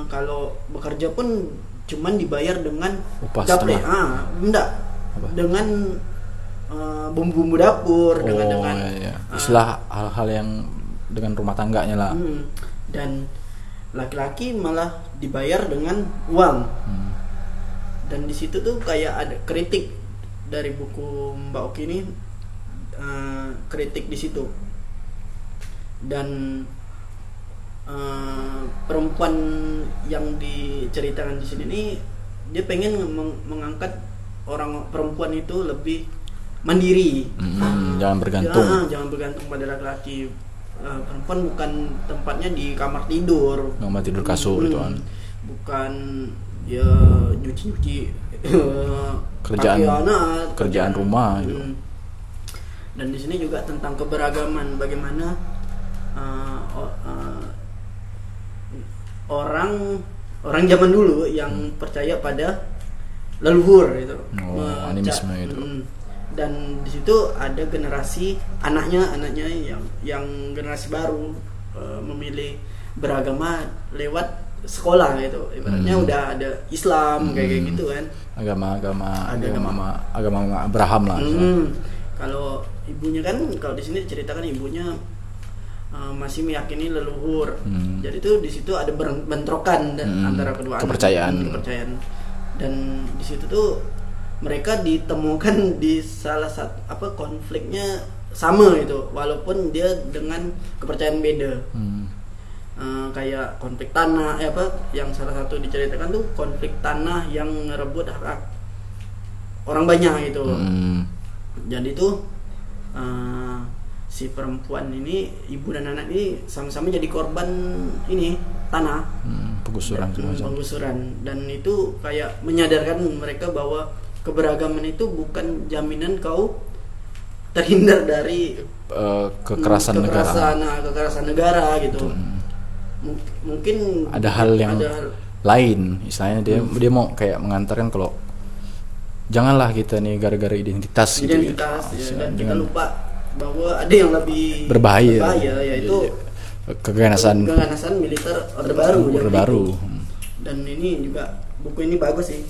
kalau bekerja pun cuman dibayar dengan Upah gaple. setengah. ah enggak Apa? dengan eh, bumbu-bumbu dapur dengan Oh, dengan iya, iya. ah, Istilah hal-hal yang dengan rumah tangganya lah. hmm, dan laki-laki malah dibayar dengan uang Hmm. dan di situ tuh kayak ada kritik dari buku Mbak Oki ini eh, kritik di situ dan eh, perempuan yang diceritakan di sini nih dia pengen meng- mengangkat orang perempuan itu lebih mandiri Mm-mm, jangan bergantung. Ah, jangan bergantung pada laki-laki Eh, perempuan bukan tempatnya di kamar tidur Kamar tidur kasur gitu kan. bukan ya nyuci-nyuci Kerjaan- pakaian, ah, kerjaan rumah gitu. Hmm. dan di sini juga tentang keberagaman bagaimana uh, uh, orang orang zaman dulu yang percaya pada leluhur itu Oh, Me- animisme itu. Mm. Dan di situ ada generasi anaknya anaknya yang yang generasi baru uh, memilih beragama lewat sekolah gitu ibaratnya Hmm. udah ada Islam kayak kayak Hmm. gitu kan Agama-agama Ada agama agama Abraham lah. Hmm. Kalau ibunya kan kalau di sini diceritakan ibunya uh, masih meyakini leluhur. Hmm. Jadi tuh di situ ada bentrokan dan Hmm. antara kedua anak. Kepercayaan. Hmm, kepercayaan. Dan di situ tuh mereka ditemukan di salah satu apa konfliknya sama gitu walaupun dia dengan kepercayaan beda Hmm. Eh, kayak konflik tanah eh apa yang salah satu diceritakan tuh konflik tanah yang ngerebut hak orang banyak gitu Hmm. jadi tuh eh, si perempuan ini ibu dan anak ini sama-sama jadi korban ini tanah Hmm, penggusuran semacam. penggusuran dan itu kayak menyadarkan mereka bahwa keberagaman itu bukan jaminan kau terhindar dari Eh, kekerasan hmm, negara. kekerasan, nah, kekerasan negara gitu Hmm. Mung- mungkin Ada hal yang ada hal- lain, istilahnya dia dia mau kayak mengantarkan kalau janganlah kita nih gara-gara identitas, gitu ya. identitas ya, dan kita dengan lupa bahwa ada yang lebih berbahaya, berbahaya yaitu keganasan keganasan militer orde baru Orde Baru. dan ini juga buku ini bagus sih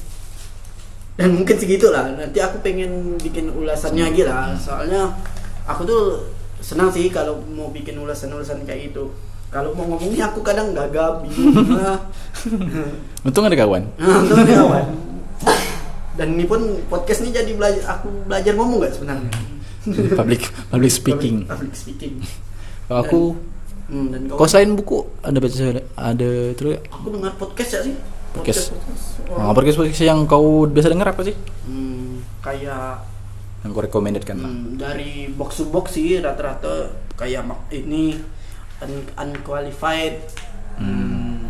dan mungkin segitu lah nanti aku pengen bikin ulasannya lagi lah. Soalnya aku tuh senang sih kalau mau bikin ulasan-ulasan kayak gitu. Kalau mau ngomongnya aku kadang gagap bingung lah Untung ada kawan. nah, itu kan kawan. Dan ini pun podcast ini jadi belajar aku belajar ngomong gak sebenarnya? Public public speaking. public, public speaking. Kalau aku Hmm, dan kau selain buku? Ada baca ada terus? Aku dengar podcast ya sih Podcast. Oh. nah, podcast podcast yang kau biasa dengar apa sih? Hmm, kayak Yang kau recommended kan? hmm, dari box to box sih rata-rata kayak ini un- unqualified hmm,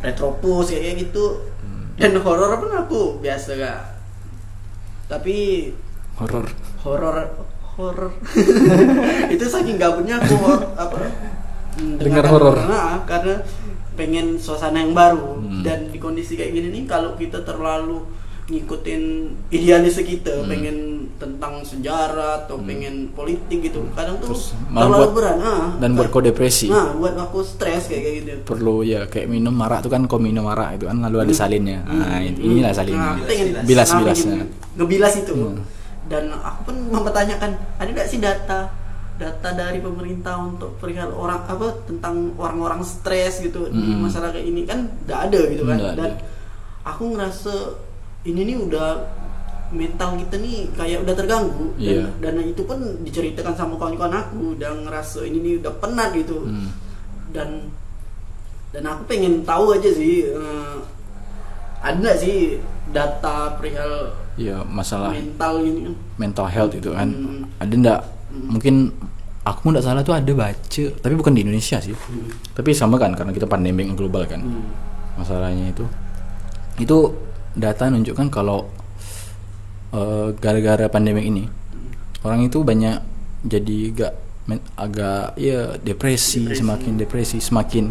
retropus kayak gitu Hmm. dan horor pun aku biasa gak tapi Horor. horor horor itu saking gabutnya aku apa mm, Dengar horor. Nah, karena pengen suasana yang baru Hmm. dan di kondisi kayak gini nih kalau kita terlalu ngikutin idealis kita Hmm. pengen tentang sejarah atau pengen politik gitu kadang tuh Terus terlalu buat- berat ah. dan buat kau depresi. nah buat aku stres kayak kayak gitu Perlu ya kayak minum marak tuh kan kau minum marak itu kan lalu ada salinnya. Nah, Hmm. inilah salinnya. Nah, pengen Bilas-bilasnya. nah, pengen ngebilas itu Hmm. dan aku pun mempertanyakan ada nggak sih data data dari pemerintah untuk perihal orang apa tentang orang-orang stres gitu di Hmm. masalah kayak ini kan nggak ada gitu kan dan ada. aku ngerasa ini nih udah mental kita nih kayak udah terganggu Iya. dan, dan itu pun diceritakan sama kawan-kawan aku udah ngerasa ini nih udah penat gitu Hmm. dan dan aku pengen tahu aja sih eh, ada nggak sih data perihal Iya, masalah mental ini kan mental health itu kan. Hmm. Ada ndak mungkin aku nggak salah tuh ada baca, tapi bukan di Indonesia sih. Tapi sama kan karena kita pandemi yang global kan. Hmm. Masalahnya itu itu data menunjukkan kalau eh, gara-gara pandemi ini orang itu banyak jadi gak men- agak ya depresi, Depresi. semakin depresi semakin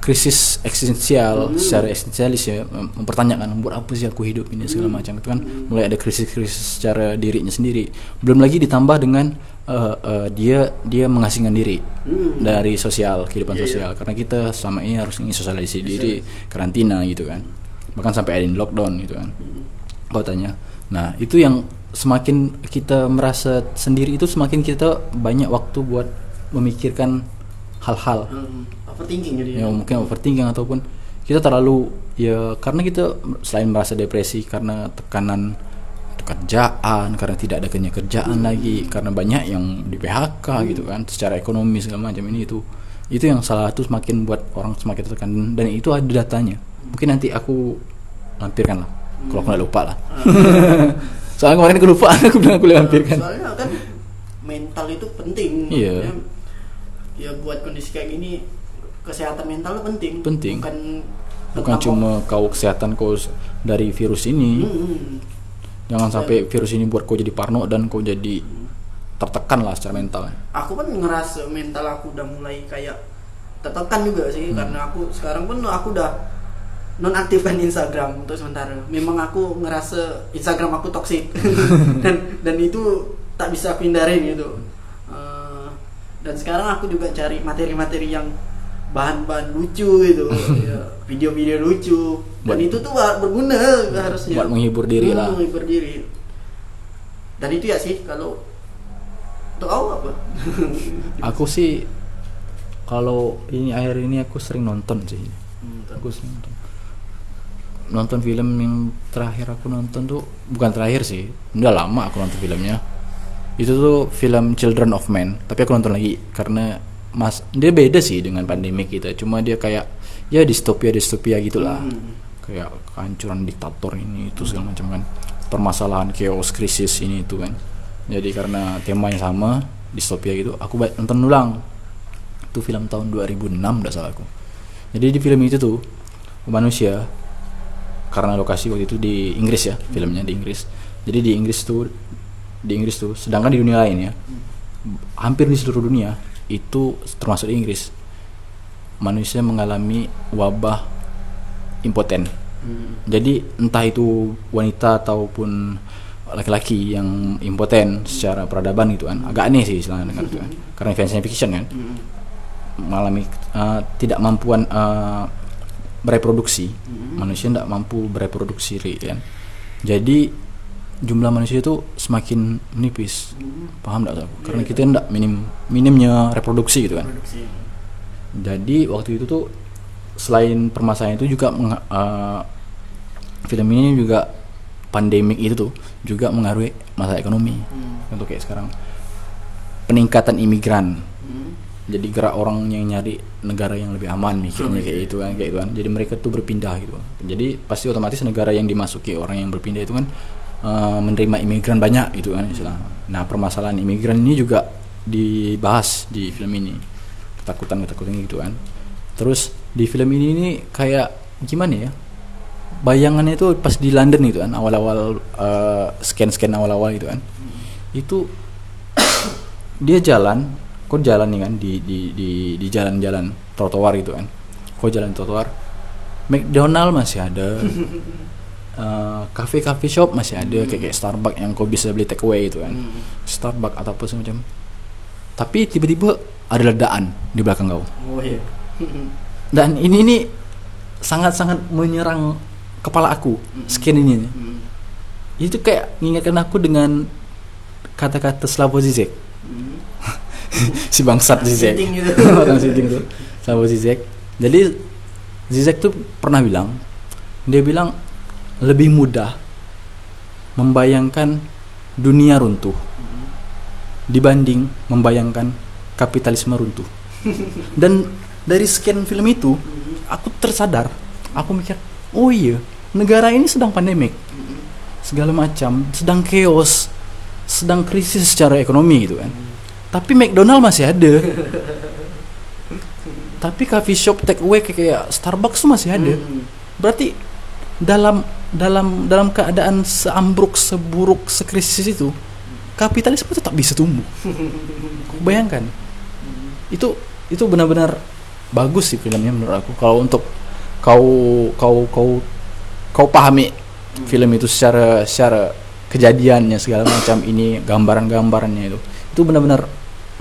krisis eksistensial secara eksistensialis ya mem- mempertanyakan buat apa sih aku hidup? ini segala macam. Itu kan mulai ada krisis-krisis secara dirinya sendiri. Belum lagi ditambah dengan eh, eh, dia dia mengasingkan diri Hmm. dari sosial kehidupan Iya, iya. sosial. Karena kita selama ini harus sosialisasi diri karantina gitu kan. Bahkan sampai ada yang lockdown gitu kan. Kau tanya. Nah itu yang semakin kita merasa sendiri itu semakin kita banyak waktu buat memikirkan hal-hal. Hmm, overthinking jadi yang mungkin overthinking ataupun kita terlalu ya karena kita selain merasa depresi karena tekanan kerjaan karena tidak ada kerjaan lagi karena banyak yang di PHK gitu kan secara ekonomi segala macam ini itu itu yang salah satu semakin buat orang semakin tertekan. Dan itu ada datanya. Mungkin nanti aku lampirkan lah. Kalau aku nggak lupa lah. Soalnya kemarin aku lupa aku bilang aku lampirkan. Soalnya kan mental itu penting. Iya. maksudnya. ya buat kondisi kayak gini kesehatan mental itu penting Penting. bukan bukan cuma kau kesehatan kau dari virus ini Hmm, Jangan sampai virus ini buat kau jadi parno dan kau jadi tertekan lah secara mental. aku pun ngerasa mental aku udah mulai kayak tertekan juga sih karena aku sekarang pun aku udah nonaktifkan Instagram untuk sementara. Memang aku ngerasa Instagram aku toksik dan dan itu tak bisa aku hindarin gitu. Eh, dan sekarang aku juga cari materi-materi yang bahan-bahan lucu gitu, ya, video-video lucu. Dan Buat- itu tuh berguna harusnya. buat menghibur diri lah. Menghibur diri. Dan itu ya sih kalau untuk kau apa? Aku sih kalau ini akhir ini aku sering nonton sih. Hmm, Aku sering nonton. nonton film yang terakhir aku nonton tuh bukan terakhir sih udah lama aku nonton filmnya itu tuh film Children of Men tapi aku nonton lagi karena mas dia beda sih dengan pandemik gitu. Cuma dia kayak ya distopia distopia gitulah. Kayak kehancuran diktator ini itu segala macam kan. Permasalahan chaos krisis ini itu kan. Jadi karena temanya sama distopia gitu aku nonton ulang. Itu film tahun 2006 udah salah aku. Jadi di film itu tuh manusia karena lokasi waktu itu di Inggris ya filmnya di Inggris. Jadi di Inggris tuh di Inggris tuh sedangkan di dunia lain ya hampir di seluruh dunia itu termasuk Inggris. Manusia mengalami wabah impoten. Jadi entah itu wanita ataupun laki-laki yang impoten secara peradaban gitu kan. Agak aneh sih istilahnya dengan itu kan. Karena science fiction kan. Mengalami uh, tidak mampuan uh, bereproduksi. Manusia tidak mampu bereproduksi kan. Jadi jumlah manusia itu semakin menipis. Paham tidak aku? Karena kita tidak minim minimnya reproduksi gitu kan. Jadi waktu itu tuh selain permasalahan itu juga mengha- eh, film ini juga pandemik itu tuh juga mengaruhi masalah ekonomi untuk kayak sekarang. Peningkatan imigran. Jadi gerak orang yang nyari negara yang lebih aman mikirnya kayak itu kan kayak itu kan. Jadi mereka tuh berpindah gitu. Jadi pasti otomatis negara yang dimasuki orang yang berpindah itu kan eh, menerima imigran banyak gitu kan istilah. Nah permasalahan imigran ini juga dibahas di film ini. Ketakutan ketakutan gitu kan. Terus di film ini ini kayak gimana ya? Bayangannya itu pas di London gitu kan awal-awal scan scan awal-awal gitu kan. Itu dia jalan kok jalan nih kan di di di di jalan-jalan trotoar gitu kan. Kok jalan trotoar? McDonald masih ada eh, cafe-cafe shop masih ada kayak, kayak Starbucks yang kau bisa beli take away gitu kan Starbucks atau apa semacam. Tapi tiba-tiba ada ledakan di belakang kau. Oh iya. Dan ini ini sangat-sangat menyerang kepala aku skin ini. Nih. itu kayak mengingatkan aku dengan kata-kata Slavoj Zizek. Si bangsat Zizek. Orang Sitting tuh Slavoj Zizek. Jadi Zizek tuh pernah bilang dia bilang lebih mudah membayangkan dunia runtuh dibanding membayangkan kapitalisme runtuh. Dan dari scan film itu aku tersadar aku mikir oh iya negara ini sedang pandemik. Segala macam sedang chaos sedang krisis secara ekonomi gitu kan. Tapi McDonald masih ada. Tapi coffee shop take away kayak kayak Starbucks tuh masih ada. Berarti dalam dalam dalam keadaan seambruk seburuk sekrisis itu kapitalisme tetap bisa tumbuh. Bayangkan. Itu itu benar-benar bagus sih filmnya menurut aku. Kalau untuk kau kau kau kau pahami film itu secara secara kejadiannya segala macam ini gambaran-gambarannya itu itu benar-benar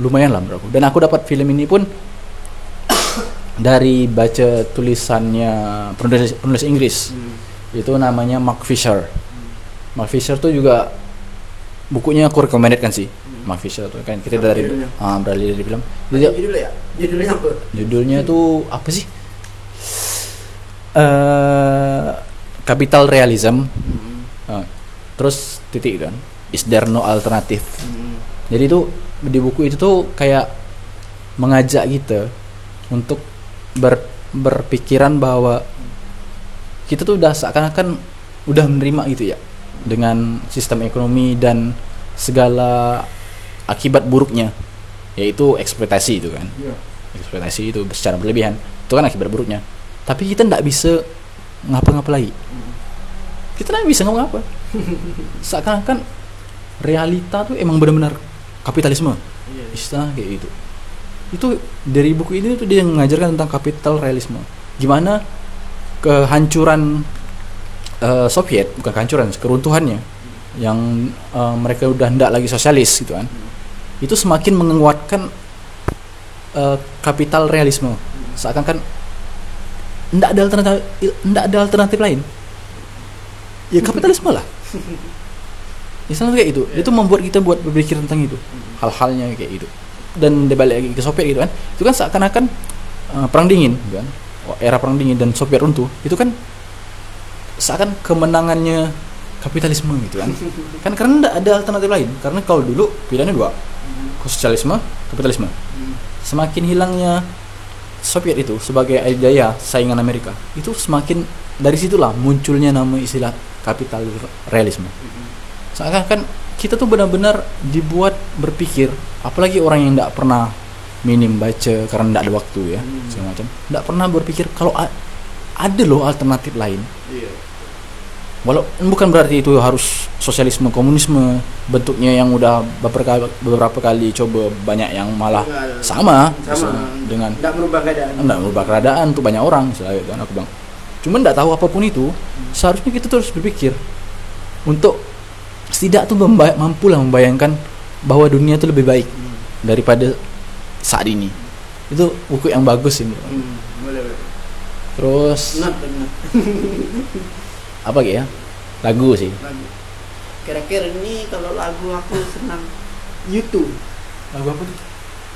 lumayan lah menurut aku. Dan aku dapat film ini pun dari baca tulisannya penulis, penulis Inggris itu namanya Mark Fisher. Mark Fisher tuh juga bukunya aku recommended kan sih Mark Fisher tuh. Kan kita Apa dari judulnya? ah, beralih dari film. Jadi, judulnya ya? Judulnya apa? Judulnya tuh apa sih? Eh capital realism. Ah, terus titik kan is there no alternative? Jadi itu di buku itu tuh kayak mengajak kita untuk ber, berpikiran bahwa kita tuh udah seakan-akan udah menerima gitu ya dengan sistem ekonomi dan segala akibat buruknya yaitu eksploitasi itu kan. Iya. ekspektasi itu secara berlebihan itu kan akibat buruknya. Tapi kita tidak bisa ngapa-ngapa lagi. Kita tidak bisa ngapa-ngapa seakan-akan realita tuh emang benar-benar kapitalisme. Iya. istilah kayak gitu. Itu dari buku ini tuh dia mengajarkan tentang kapital realisme. Gimana kehancuran eh, Soviet bukan kehancuran keruntuhannya yang eh, mereka udah tidak lagi sosialis gitu kan itu semakin menguatkan eh, kapital realisme. Seakan-akan tidak ada alternatif tidak ada alternatif lain. Ya kapitalisme lah. Istilahnya kayak itu itu membuat kita buat berpikir tentang itu. Hal-halnya kayak itu dan dibalik lagi ke Soviet gitu kan. Itu kan seakan-akan eh, perang dingin gitu kan era perang dingin dan Soviet runtuh itu kan seakan kemenangannya kapitalisme gitu kan. Kan karena tidak ada alternatif lain karena kalau dulu pilihannya dua sosialisme kapitalisme. Semakin hilangnya Soviet itu sebagai daya saingan Amerika itu semakin dari situlah munculnya nama istilah kapital realisme seakan kan kita tuh benar-benar dibuat berpikir apalagi orang yang tidak pernah minim baca karena tidak ada waktu ya segala macam. Tidak pernah berpikir kalau ada loh alternatif lain. Iya. Walau bukan berarti itu harus sosialisme komunisme bentuknya yang udah beberapa kali, beberapa kali coba banyak yang malah Enggak, sama, sama. dengan tidak merubah keadaan. Enggak merubah keadaan tuh banyak orang gitu kan aku bilang cuman enggak tahu apa pun itu seharusnya kita terus berpikir untuk tidak tuh memba- mampu lah membayangkan bahwa dunia itu lebih baik daripada saat ini. Itu buku yang bagus ini. Hmm, boleh boleh. Terus Not benar apa ya? Lagu sih. Lagu. Kira-kira ini kalau lagu aku senang YouTube. Lagu apa tuh?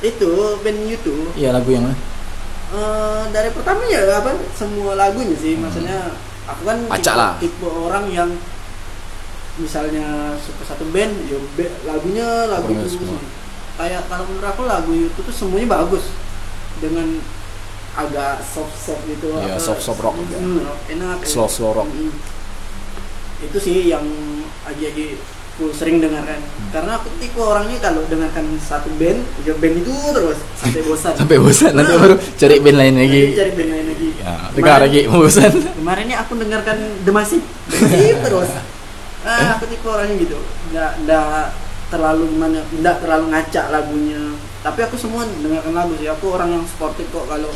Itu band YouTube. Iya lagu yang mana? Eh, dari pertama ya apa semua lagunya sih. Maksudnya aku kan Acak tipe, lah. tipe orang yang misalnya suka satu band ya be- lagunya lagu semua. Kayak kalau menurut aku lagu YouTube tuh semuanya bagus. Dengan agak soft soft gitu Iya, apa, soft-soft rock juga. hmm, rock enak Slow- slow rock. Mm, itu sih yang lagi-lagi aku sering dengarkan. Hmm. karena aku tipe orangnya kalau dengarkan satu band ya band itu terus sampai bosan. Sampai bosan nanti baru cari band lain lagi. Cari band lain lagi. Ya dengar lagi bosan. kemarin ini aku dengarkan The terus. Ah, aku tipe orangnya gitu. Nggak nggak terlalu gimana nggak terlalu ngacak lagunya. Tapi aku semua dengarkan lagu sih. Aku orang yang sportif kok kalau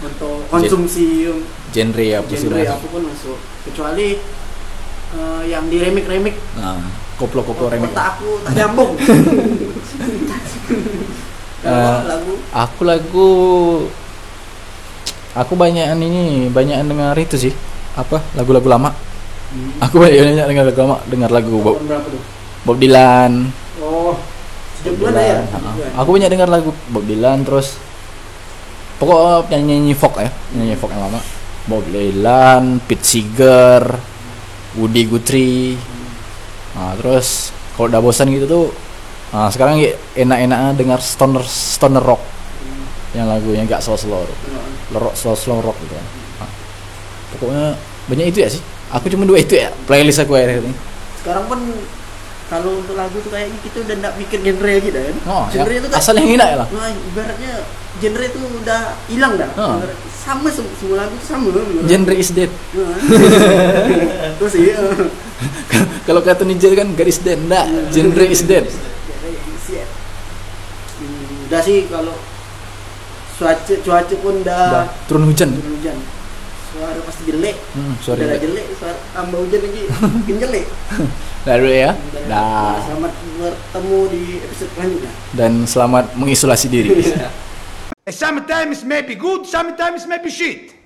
untuk konsumsi genre sih genre aku pun masuk. Kecuali eh, yang di remix remix nah koplo koplo remix otak aku tak nyambung Eh, lagu? aku lagu aku banyakan ini banyakan dengar itu sih. Apa? Lagu-lagu lama. Aku banyak dengar lagu lama. Dengar lagu Bob, Bob Dylan oh sejak Bob bulan ya Dylan. Ha-ha. aku banyak dengar lagu Bob Dylan terus pokok nyanyi nyanyi folk ya nyanyi folk yang lama. Bob Dylan Pete Seeger Woody Guthrie. Nah, terus kalau udah bosan gitu tuh nah, sekarang ya enak-enak dengar stoner stoner rock. Yang lagunya gak slow slow rock slow slow rock gitu kan. Nah, pokoknya banyak itu ya sih. Aku cuma dua itu ya playlist aku akhir ini. Sekarang pun kalau untuk lagu tuh kayaknya kita udah nggak mikir genre lagi dah kan. Oh ya, genre itu kan asal yang enak ya lah. Nah, ibaratnya genre itu udah hilang dah. Oh. Ibarat- sama sem- semua lagu tuh sama menurut genre is dead. Nah. terus sih eh. kalau kata ninja kan garis dead enggak genre is dead. Hmm, udah sih kalau cuaca cuaca pun udah udah turun hujan. turun hujan suara pasti jelek. Hmm, sorry Udara jelek suara tambah hujan lagi. Makin jelek. Lalu ya? Dan dah. Selamat bertemu di episode selanjutnya. Dan selamat mengisolasi diri. Sometimes maybe good, sometimes maybe shit.